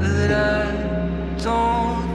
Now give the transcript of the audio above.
that I don't